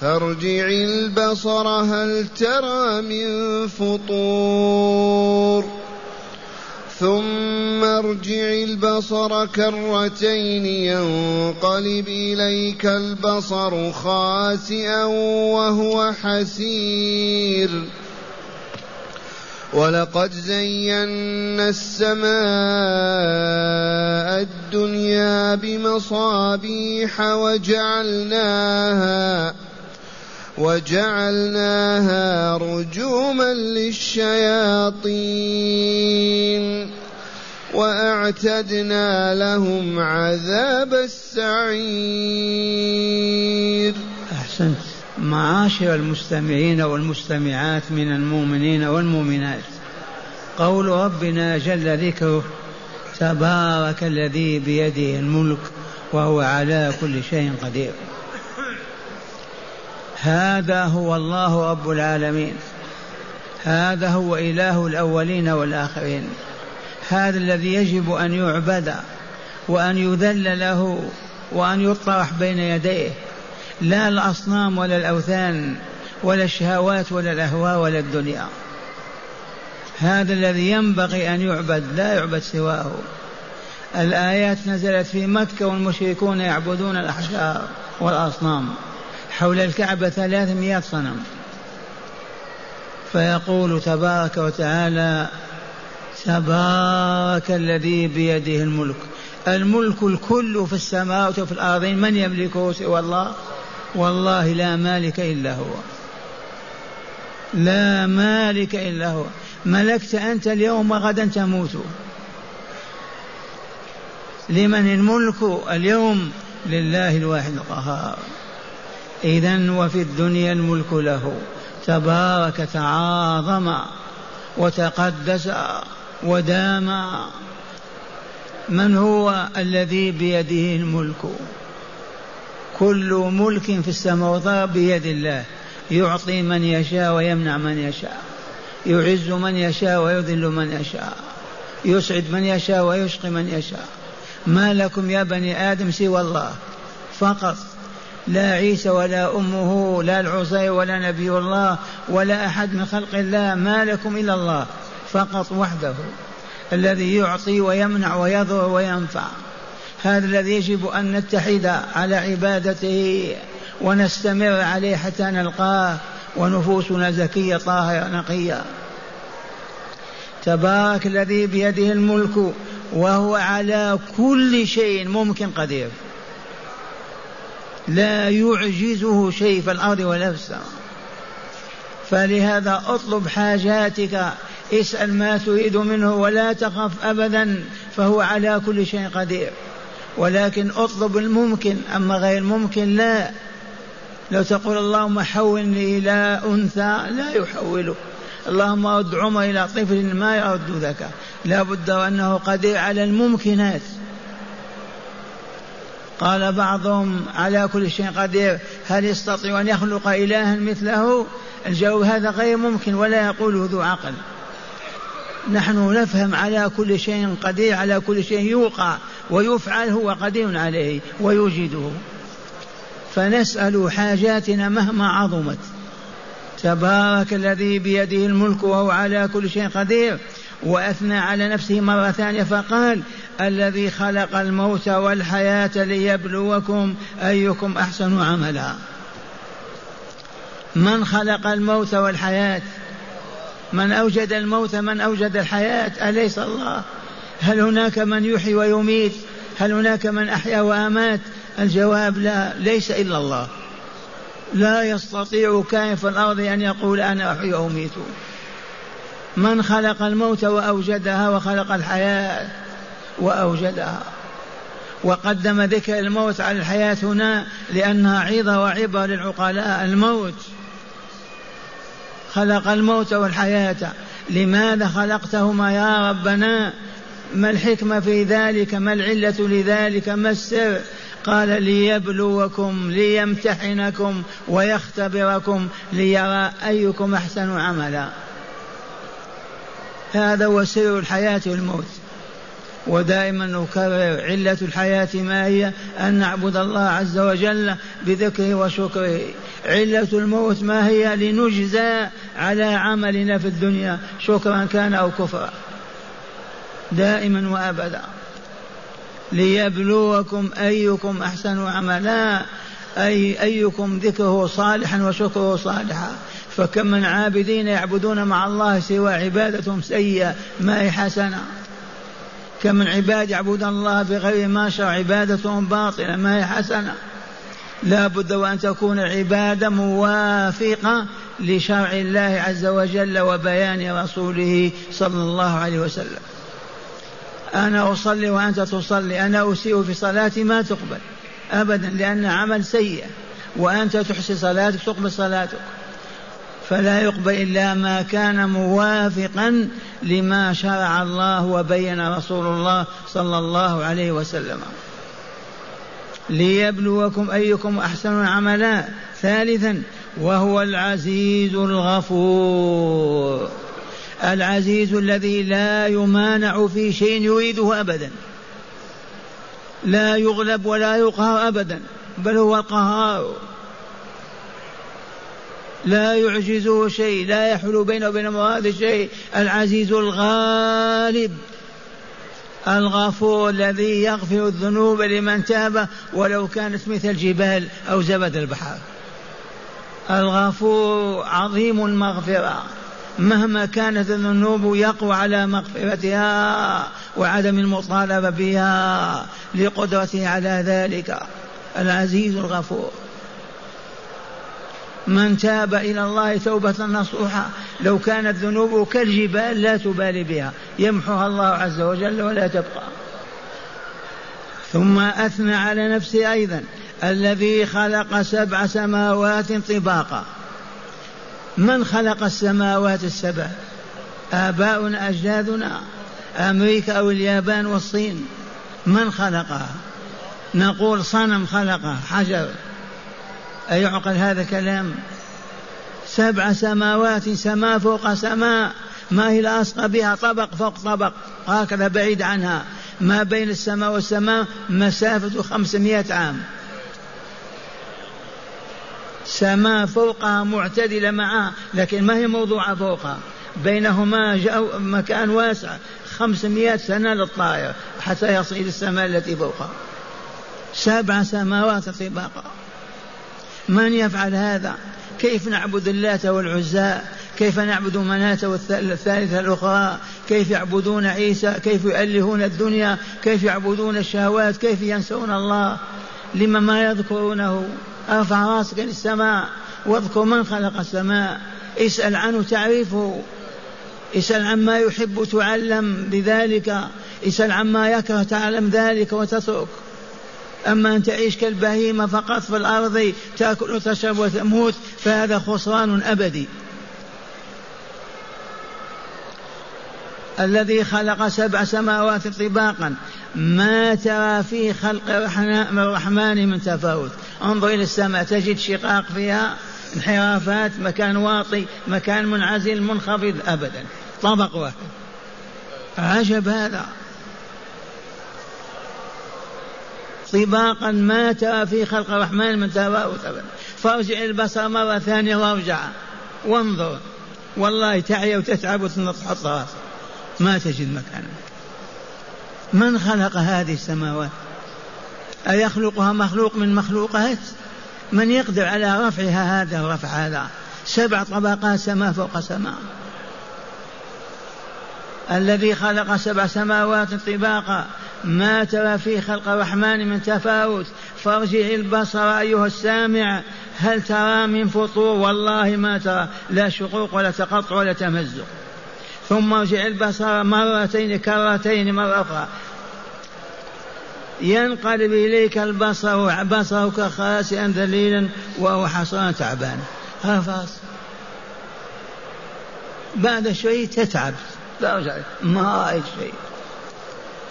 فارجع البصر هل ترى من فطور ثم ارجع البصر كرتين ينقلب إليك البصر خاسئا وهو حسير ولقد زينا السماء الدنيا بمصابيح وجعلناها وجعلناها رجوما للشياطين وأعتدنا لهم عذاب السعير. أحسنت. معاشر المستمعين والمستمعات من المؤمنين والمؤمنات. قول ربنا جل ذكره تبارك الذي بيده الملك وهو على كل شيء قدير. هذا هو الله رب العالمين. هذا هو إله الأولين والآخرين. هذا الذي يجب أن يعبد وأن يذل له وأن يطرح بين يديه. لا الأصنام ولا الأوثان ولا الشهوات ولا الأهواء ولا الدنيا. هذا الذي ينبغي أن يعبد لا يعبد سواه. الآيات نزلت في مكة والمشركون يعبدون الأحجار والأصنام. حول الكعبة ثلاثمائة صنم. فيقول تبارك وتعالى تبارك الذي بيده الملك. الملك الكل في السماوات وفي الأرض من يملكه سوى الله؟ والله لا مالك إلا هو. لا مالك إلا هو. ملكت أنت اليوم غدا تموت. لمن الملك اليوم؟ لله الواحد القهار. إذا وفي الدنيا الملك له. تبارك تعاظم وتقدس ودام. من هو الذي بيده الملك؟ كل ملك في السماوات بيد الله. يعطي من يشاء ويمنع من يشاء. يعز من يشاء ويذل من يشاء. يسعد من يشاء ويشقي من يشاء. ما لكم يا بني آدم سوى الله؟ فقط. لا عيسى ولا أمه لا العزير ولا نبي الله ولا أحد من خلق الله ما لكم إلا الله فقط وحده الذي يعطي ويمنع ويضر وينفع. هذا الذي يجب أن نتحد على عبادته ونستمر عليه حتى نلقاه ونفوسنا زكية طاهرة نقية. تبارك الذي بيده الملك وهو على كل شيء ممكن قدير. لا يعجزه شيء في الأرض ولا في السماء. فلهذا اطلب حاجاتك اسأل ما تريد منه ولا تخف أبدا فهو على كل شيء قدير. ولكن اطلب الممكن أما غير الممكن لا. لو تقول اللهم حولني إلى أنثى لا يحوله. اللهم رد عمر إلى طفل ما يرد ذاك. لا بد وأنه قدير على الممكنات. قال بعضهم على كل شيء قدير هل يستطيع أن يخلق إلها مثله؟ الجواب هذا غير ممكن ولا يقوله ذو عقل. نحن نفهم على كل شيء قدير على كل شيء يوقع ويفعل هو قدير عليه ويوجده. فنسأل حاجاتنا مهما عظمت. تبارك الذي بيده الملك وهو على كل شيء قدير. وأثنى على نفسه مرة ثانية فقال الذي خلق الموت والحياة ليبلوكم أيكم أحسن عملا. من خلق الموت والحياة؟ من أوجد الموت من أوجد الحياة؟ أليس الله؟ هل هناك من يحيي ويميت؟ هل هناك من أحيا وأمات؟ الجواب لا ليس إلا الله. لا يستطيع كائن في الأرض أن يقول أنا أحيي وأميت من خلق الموت وأوجدها وخلق الحياة وأوجدها. وقدم ذكر الموت على الحياة هنا لأنها عظة وعبرة للعقلاء. الموت خلق الموت والحياة. لماذا خلقتهما يا ربنا؟ ما الحكمة في ذلك؟ ما العلة لذلك؟ ما السر؟ قال ليبلوكم ليمتحنكم ويختبركم ليرى أيكم أحسن عملا. هذا هو سر الحياة والموت. ودائما نكرر علة الحياة ما هي أن نعبد الله عز وجل بذكره وشكره. علة الموت ما هي؟ لنجزى على عملنا في الدنيا شكرا كان أو كفرا. دائما وأبدا. ليبلوكم أيكم أحسن عملا. أي أيكم ذكره صالحا وشكره صالحا. فكم من عابدين يعبدون مع الله سوى عبادتهم سيئة؟ ما هي حسنة. كم من عباد يعبدون الله بغير ما شاء عبادتهم باطلة؟ ما هي حسنة. لا بد وأن تكون العبادة موافقة لشرع الله عز وجل وبيان رسوله صلى الله عليه وسلم. أنا أصلي وأنت تصلي. أنا أسيء في صلاتي؟ ما تقبل. أبدا لأن عمل سيء. وأنت تحسي صلاتك تقبل صلاتك. فلا يقبل إلا ما كان موافقا لما شرع الله وبين رسول الله صلى الله عليه وسلم. ليبلوكم أيكم أحسن عملا. ثالثا وهو العزيز الغفور. العزيز الذي لا يمانع في شيء يريده أبدا. لا يغلب ولا يقهر أبدا بل هو القهار. لا يعجزه شيء لا يحول بينه وبين مراد شيء. العزيز الغالب الغفور الذي يغفر الذنوب لمن تاب ولو كانت مثل الجبال أو زبد البحر الغفور عظيم المغفرة. مهما كانت الذنوب يقوى على مغفرتها وعدم المطالبة بها لقدرته على ذلك. العزيز الغفور. من تاب إلى الله توبة نصوحة لو كانت ذنوبه كالجبال لا تبالي بها. يمحوها الله عز وجل ولا تبقى. ثم أثنى على نفسه أيضا. الذي خلق سبع سماوات طباقا. من خلق السماوات السبع؟ آباؤنا أجدادنا. أمريكا أو اليابان والصين. من خلقها؟ نقول صنم خلقها حجر. أيعقل هذا كلام. سبع سماوات سماء فوق سماء ما هي لاصقه بها؟ طبق فوق طبق. هكذا بعيد عنها. ما بين السماء والسماء مسافة خمسمائة عام. سماء فوقها معتدلة معها لكن ما هي موضوعة فوقها؟ بينهما مكان واسع خمسمائة سنة للطائر حتى يصل إلى السماء التي فوقها. سبع سماوات طباقا. من يفعل هذا؟ كيف نعبد اللات والعزى؟ كيف نعبد مناة والثالثة الأخرى؟ كيف يعبدون عيسى؟ كيف يؤلهون الدنيا؟ كيف يعبدون الشهوات؟ كيف ينسون الله؟ لما ما يذكرونه؟ ارفع راسك للسماء واذكر من خلق السماء. اسأل عنه تعرفه اسأل عما يحب تعلم بذلك. اسأل عما يكره تعلم ذلك وتترك. أما أن تعيش كالبهيمة فقط في الأرض تأكل وتشرب وتموت فهذا خسران أبدي. الذي خلق سبع سماوات طباقا. ما ترى في خلق الرحمن من تفاوت. انظر إلى السماء تجد شقاق فيها انحرافات مكان واطي مكان منعزل منخفض أبدا. طبق واحد. عجب هذا. طباقا ما ترى في خلق الرحمن من تفاوت أبدا فارجع البصر مرة ثانية وارجع وانظر. والله تعيا وتتعب وتحط راسك ما تجد مكانا من خلق هذه السماوات؟ أيخلقها مخلوق من مخلوقات؟ من يقدر على رفعها هذا ورفع هذا؟ سبع طبقات سماء فوق سماء. الذي خلق سبع سماوات طباقا. ما ترى في خلق الرحمن من تفاوت. فارجع البصر أيها السامع. هل ترى من فطور؟ والله ما ترى. لا شقوق ولا تقطع ولا تمزق. ثم ارجع البصر مرتين كرتين مرة أخرى. ينقلب إليك البصر بصرك خاسئا ذليلا وهو حصان تعبان. هذا بعد شوي تتعب. ما رأيت شيء.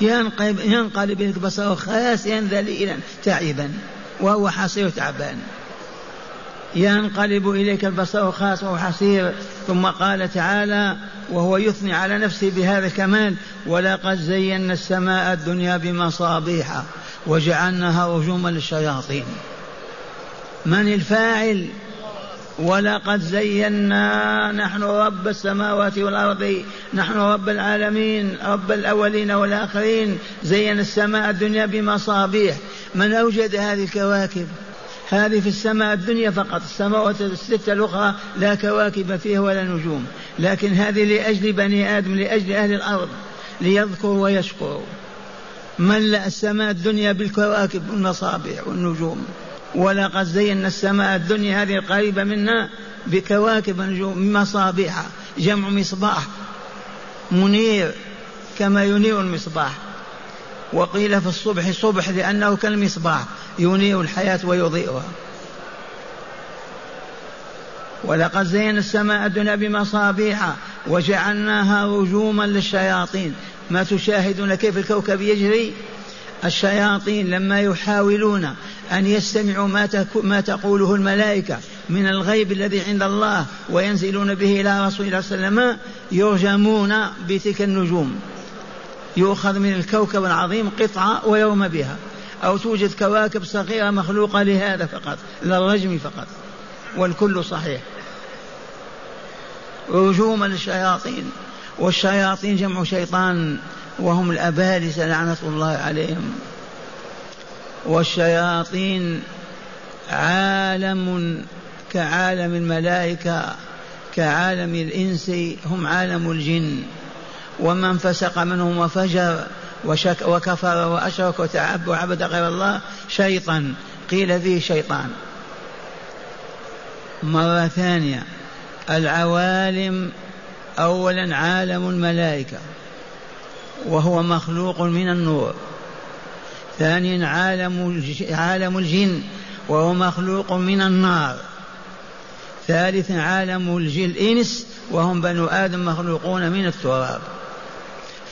ينقلب ينقلب إليك بصره خاسئا ذليلا تعبا وهو حصير تعبان ينقلب إليك البصر وهو حصير. ثم قال تعالى وهو يثني على نفسه بهذا الكمال ولقد زينا السماء الدنيا بمصابيح وجعلناها رجوما للشياطين. من الفاعل؟ ولقد زينا نحن رب السماوات والأرض نحن رب العالمين رب الأولين والآخرين زينا السماء الدنيا بمصابيح. من أوجد هذه الكواكب؟ هذه في السماء الدنيا فقط السماوات الستة الأخرى لا كواكب فيها ولا نجوم. لكن هذه لأجل بني آدم لأجل أهل الأرض ليذكروا ويشكروا. ملأ السماء الدنيا بالكواكب والمصابيح والنجوم؟ ولقد زينا السماء الدنيا هذه القريبة منا بكواكب النجوم مصابيح جمع مصباح منير كما ينير المصباح. وقيل في الصبح صبح لأنه كالمصباح ينير الحياة ويضيئها. ولقد زينا السماء الدنيا بمصابيح وجعلناها رجوما للشياطين. ما تشاهدون كيف الكوكب يجري؟ الشياطين لما يحاولون أن يستمعوا ما, ما تقوله الملائكة من الغيب الذي عند الله وينزلون به إلى رسول الله صلى الله عليه وسلم يرجمون بتلك النجوم. يؤخذ من الكوكب العظيم قطعة ويوم بها. أو توجد كواكب صغيرة مخلوقة لهذا فقط للرجم فقط. والكل صحيح. رجوما للشياطين. والشياطين جمع شيطان. وهم الأبالسة لعنة الله عليهم. والشياطين عالم كعالم الملائكة كعالم الإنس هم عالم الجن. ومن فسق منهم وفجر وشك وكفر وأشرك وتعب وعبد غير الله شيطان. قيل فيه شيطان. مرة ثانية. العوالم أولا عالم الملائكة. وهو مخلوق من النور. ثانيا عالم عالم الجن وهو مخلوق من النار. ثالثا عالم الإنس وهم بنو آدم مخلوقون من التراب.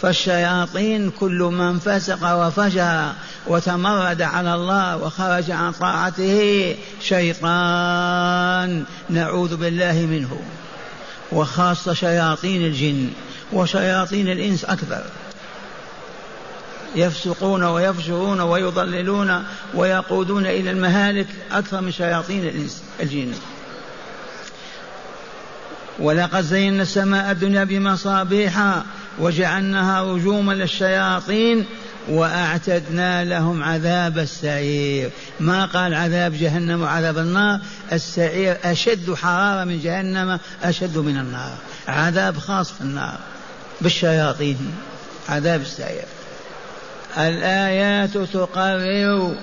فالشياطين كل من فسق وفجر وتمرد على الله وخرج عن طاعته شيطان نعوذ بالله منه. وخاصة شياطين الجن وشياطين الإنس أكثر. يفسقون ويفجرون ويضللون ويقودون إلى المهالك أكثر من شياطين الإنس الجن. ولقد زينا السماء الدنيا بمصابيح وجعلناها رجوما للشياطين وأعتدنا لهم عذاب السعير. ما قال عذاب جهنم وعذاب النار؟ السعير أشد حرارة من جهنم أشد من النار. عذاب خاص في النار. بالشياطين. عذاب السعير. الآيات تقرر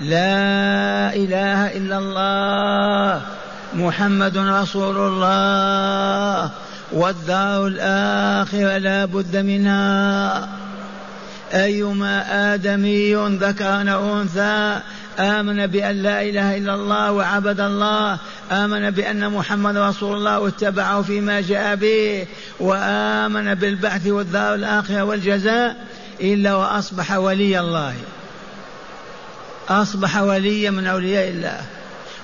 لا إله إلا الله محمد رسول الله والدار الآخرة لا بد منها. أيما آدمي ذكر أنثى آمن بأن لا إله إلا الله وعبد الله آمن بأن محمد رسول الله واتبعه فيما جاء به وآمن بالبعث والدار الآخرة والجزاء. إلا وأصبح ولي الله. أصبح وليا من أولياء الله.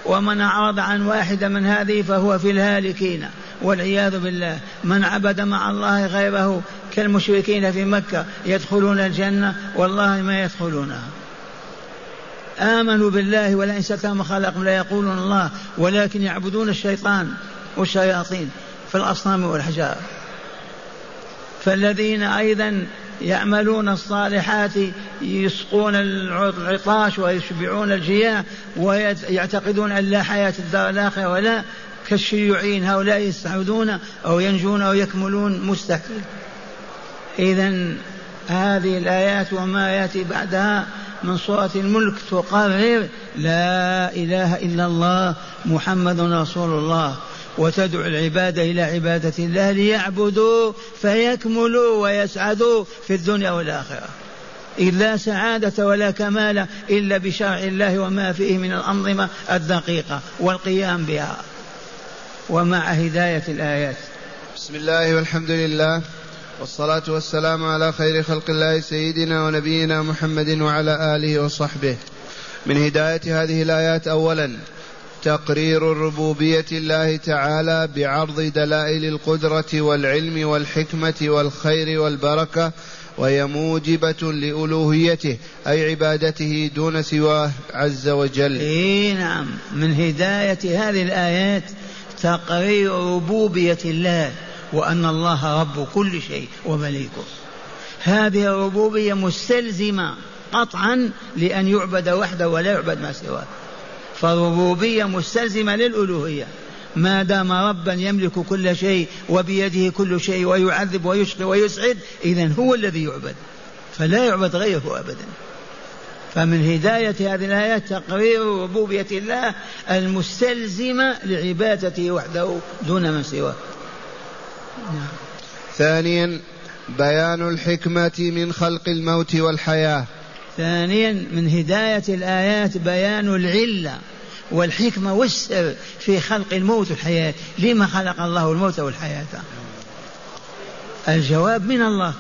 ومن أعرض عن واحدة من هذه فهو في الهالكين. والعياذ بالله. من عبد مع الله غيره كالمشركين في مكة يدخلون الجنة والله ما يدخلونها آمنوا بالله ولئن ستهم خلقهم لا يقولون الله ولكن يعبدون الشيطان والشياطين في الأصنام والأحجار. فالذين أيضا يعملون الصالحات يسقون العطاش ويشبعون الجياع ويعتقدون أن لا حياة الدار الآخرة ولا كالشيوعيين هؤلاء يستعودون أو ينجون أو يكملون مستحيل إذا هذه الآيات وما يأتي بعدها من سورة الملك تقرر لا إله إلا الله محمد رسول الله. وتدعو العباد إلى عبادة الله ليعبدوا فيكملوا ويسعدوا في الدنيا والآخرة. إذ لا سعادة ولا كمال إلا بشرع الله وما فيه من الأنظمة الدقيقة والقيام بها. ومع هداية الآيات. بسم الله والحمد لله والصلاة والسلام على خير خلق الله سيدنا ونبينا محمد وعلى آله وصحبه. من هداية هذه الآيات أولا تقرير ربوبية الله تعالى بعرض دلائل القدرة والعلم والحكمة والخير والبركة وهي موجبة لألوهيته أي عبادته دون سواه عز وجل. إيه نعم. من هداية هذه الآيات تقرير ربوبية الله وأن الله رب كل شيء ومليكه. هذه الربوبية مستلزمة قطعا لأن يعبد وحده ولا يعبد ما سواه. فالربوبية مستلزمة للألوهية. ما دام ربا يملك كل شيء وبيده كل شيء ويعذب ويشقي ويسعد إذا هو الذي يعبد. فلا يعبد غيره أبدا. فمن هداية هذه الآيات تقرير ربوبية الله المستلزمة لعبادته وحده دون من سواه. ثانيا بيان الحكمة من خلق الموت والحياة. ثانيا من هداية الآيات بيان العلة والحكمة والسر في خلق الموت والحياة. لما خلق الله الموت والحياة؟ الجواب من الله.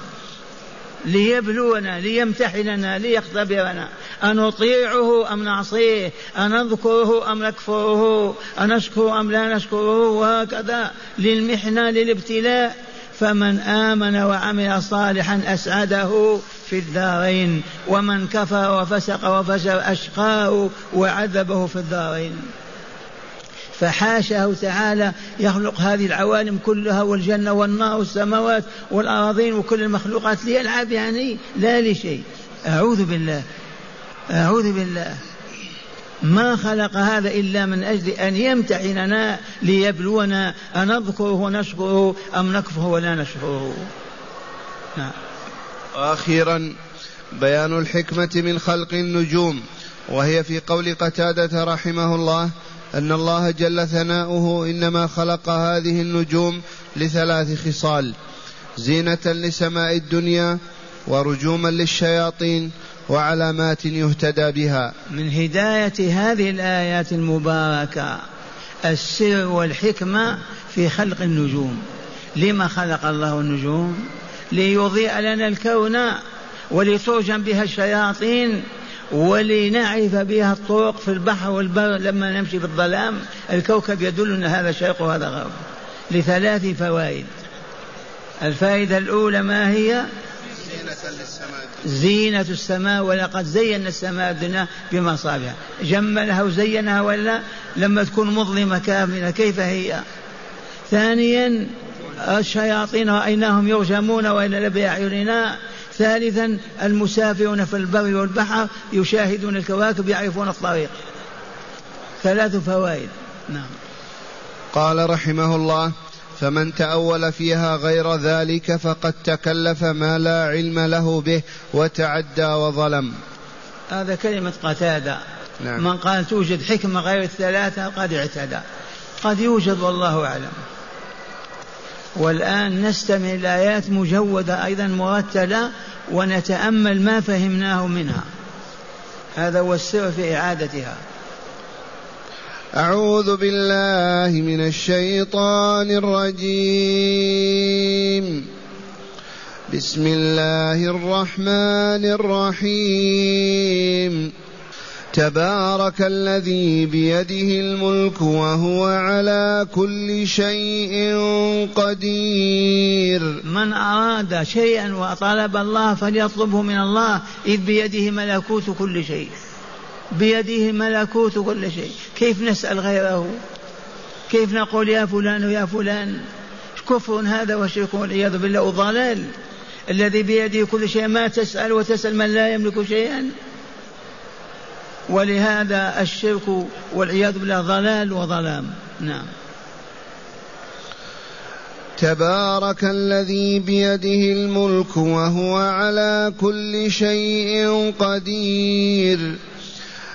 ليبلونا ليمتحننا ليختبرنا. أنطيعه أم نعصيه؟ أنذكره أم نكفره؟ أنشكره أم لا نشكره؟ وهكذا. للمحنة للابتلاء. فمن آمن وعمل صالحا أسعده في الدارين ومن كفر وفسق وفجر أشقاه وعذبه في الدارين. فحاشاه تعالى يخلق هذه العوالم كلها والجنة والنار والسماوات والأراضين وكل المخلوقات ليلعب يعني لا لشيء. أعوذ بالله أعوذ بالله. ما خلق هذا إلا من أجل أن يمتحننا ليبلونا أنذكره ونشكره أم نكفره ولا نشكره. نعم. وأخيرا بيان الحكمة من خلق النجوم وهي في قول قتادة رحمه الله أن الله جل ثناؤه إنما خلق هذه النجوم لثلاث خصال زينة لسماء الدنيا ورجوما للشياطين وعلامات يهتدى بها. من هداية هذه الآيات المباركة السر والحكمة في خلق النجوم. لما خلق الله النجوم؟ ليضيء لنا الكون ولترجم بها الشياطين ولنعرف بها الطرق في البحر والبر لما نمشي في الظلام. الكوكب يدلنا هذا شرق وهذا غرب لثلاث فوائد. الفائدة الأولى ما هي؟ زينة السماء ولقد زينا السماء الدنيا بمصابيح. جملها وزينها ولا؟ لما تكون مظلمة كاملة كيف هي؟ ثانيا الشياطين رأيناهم يرجمون وإلى بأعيننا ثالثا المسافرون في البر والبحر يشاهدون الكواكب يعرفون الطريق. ثلاث فوائد. نعم. قال رحمه الله فمن تأول فيها غير ذلك فقد تكلف ما لا علم له به وتعدى وظلم. هذا كلمة قتادة. نعم. من قال توجد حكمة غير الثلاثة قد اعتدى. قد يوجد والله أعلم. والآن نستمع الآيات مجودة أيضا مرتلة ونتأمل ما فهمناه منها. هذا هو السر في إعادتها. أعوذ بالله من الشيطان الرجيم. بسم الله الرحمن الرحيم. تبارك الذي بيده الملك وهو على كل شيء قدير. من أراد شيئا وطلب الله فليطلبه من الله. إذ بيده ملكوت كل شيء. بيده ملكوت كل شيء. كيف نسأل غيره؟ كيف نقول يا فلان ويا فلان؟ كفر هذا وشرك والعياذ بالله وضلال. الذي بيده كل شيء ما تسأل وتسأل من لا يملك شيئا. ولهذا الشرك والعياذ بالله ضلال وظلام. نعم. تبارك الذي بيده الملك وهو على كل شيء قدير.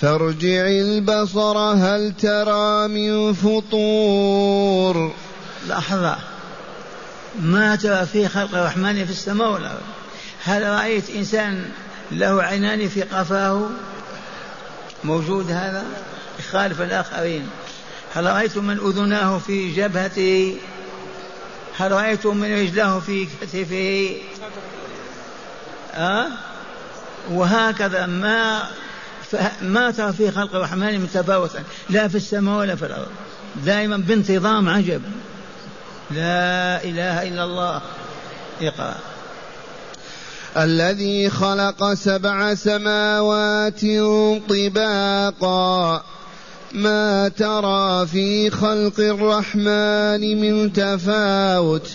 فارجع البصر هل ترى من فطور؟ لحظة. ما ترى في خلق الرحمن في السماء والأرض؟ هل رأيت إنسان له عينان في قفاه؟ موجود هذا؟ يخالف الآخرين. هل رأيتم من أذناه في جبهته؟ هل رأيتم من رجله في كتفه؟ أه؟ وهكذا. ما ما ترى في خلق الرحمن متفاوتا لا في السماء ولا في الأرض. دائما بانتظام عجب. لا إله إلا الله. اقرأ. الذي خلق سبع سماوات طباقا. ما ترى في خلق الرحمن من تفاوت.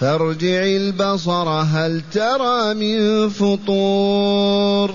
فارجع البصر هل ترى من فطور؟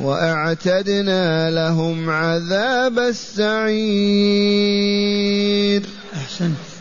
وأعتدنا لهم عذاب السعير. أحسنت.